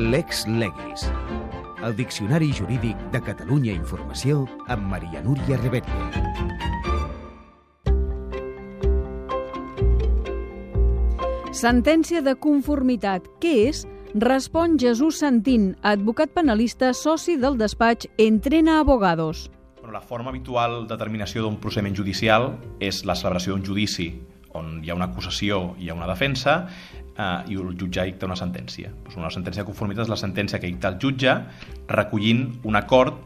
Lex Legis. El Diccionari Jurídic de Catalunya Informació amb Maria Núria Rebetlle. Sentència de conformitat. Què és? Respon Jesús Santín, advocat penalista, soci del despatx Entrena Abogados. Bueno, la forma habitual de determinació d'un procediment judicial és la celebració d'un judici on hi ha una acusació i hi ha una defensa eh, i el jutge dicta una sentència. Pues una sentència de conformitat és la sentència que dicta el jutge recollint un acord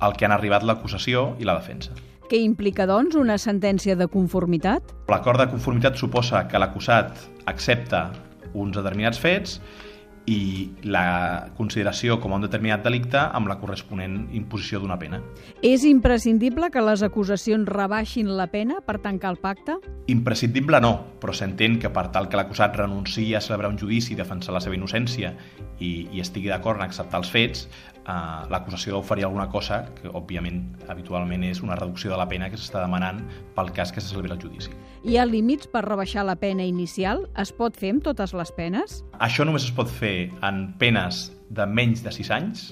al que han arribat l'acusació i la defensa. Què implica, doncs, una sentència de conformitat? L'acord de conformitat suposa que l'acusat accepta uns determinats fets i la consideració com a un determinat delicte amb la corresponent imposició d'una pena. És imprescindible que les acusacions rebaixin la pena per tancar el pacte? Imprescindible no, però s'entén que per tal que l'acusat renunciï a celebrar un judici i defensar la seva innocència i, i estigui d'acord en acceptar els fets, eh, l'acusació d'oferir alguna cosa que, òbviament, habitualment és una reducció de la pena que s'està demanant pel cas que se celebra el judici. Hi ha límits per rebaixar la pena inicial? Es pot fer amb totes les penes? Això només es pot fer en penes de menys de 6 anys,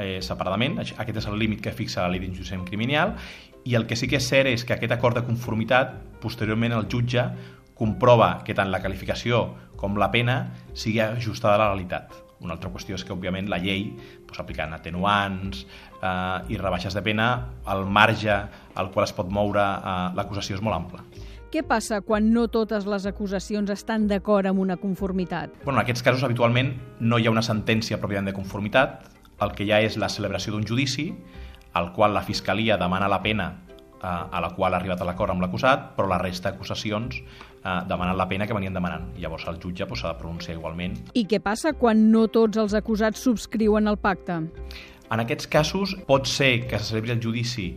eh, separadament. Aquest és el límit que fixa la llei d'enjudiciament criminal i el que sí que és cert és que aquest acord de conformitat, posteriorment el jutge comprova que tant la qualificació com la pena sigui ajustada a la realitat. Una altra qüestió és que, òbviament, la llei, doncs, aplicant atenuants eh, i rebaixes de pena, el marge al qual es pot moure eh, l'acusació és molt ample. Què passa quan no totes les acusacions estan d'acord amb una conformitat? Bueno, en aquests casos, habitualment, no hi ha una sentència pròpiament de conformitat, el que hi ha és la celebració d'un judici, al qual la Fiscalia demana la pena eh, a la qual ha arribat a l'acord amb l'acusat, però la resta d'acusacions eh, demanen la pena que venien demanant. Llavors el jutge s'ha doncs, de pronunciar igualment. I què passa quan no tots els acusats subscriuen el pacte? En aquests casos pot ser que se celebri el judici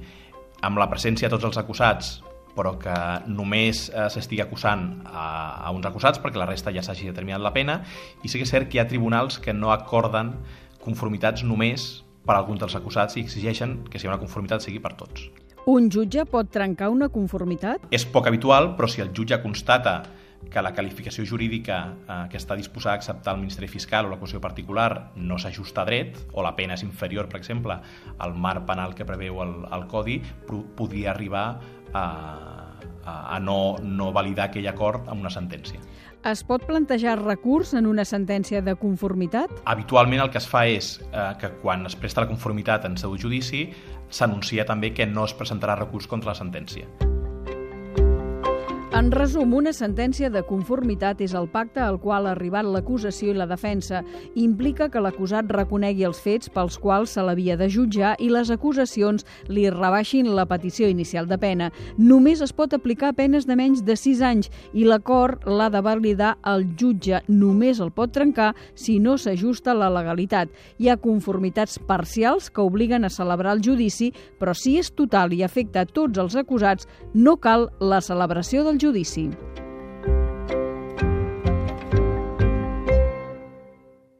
amb la presència de tots els acusats però que només eh, s'estigui acusant a, a uns acusats perquè la resta ja s'hagi determinat la pena i sí que és cert que hi ha tribunals que no acorden conformitats només per a alguns dels acusats i exigeixen que si hi ha una conformitat sigui per tots. Un jutge pot trencar una conformitat? És poc habitual, però si el jutge constata que la qualificació jurídica eh, que està disposada a acceptar el Ministeri Fiscal o l'acusació particular no s'ajusta a dret, o la pena és inferior, per exemple, al marc penal que preveu el, el Codi, podria arribar a, a, a no, no validar aquell acord amb una sentència. Es pot plantejar recurs en una sentència de conformitat? Habitualment el que es fa és eh, que quan es presta la conformitat en seu judici s'anuncia també que no es presentarà recurs contra la sentència. En resum, una sentència de conformitat és el pacte al qual ha arribat l'acusació i la defensa. Implica que l'acusat reconegui els fets pels quals se l'havia de jutjar i les acusacions li rebaixin la petició inicial de pena. Només es pot aplicar penes de menys de 6 anys i l'acord l'ha de validar el jutge. Només el pot trencar si no s'ajusta la legalitat. Hi ha conformitats parcials que obliguen a celebrar el judici, però si és total i afecta a tots els acusats, no cal la celebració del judici.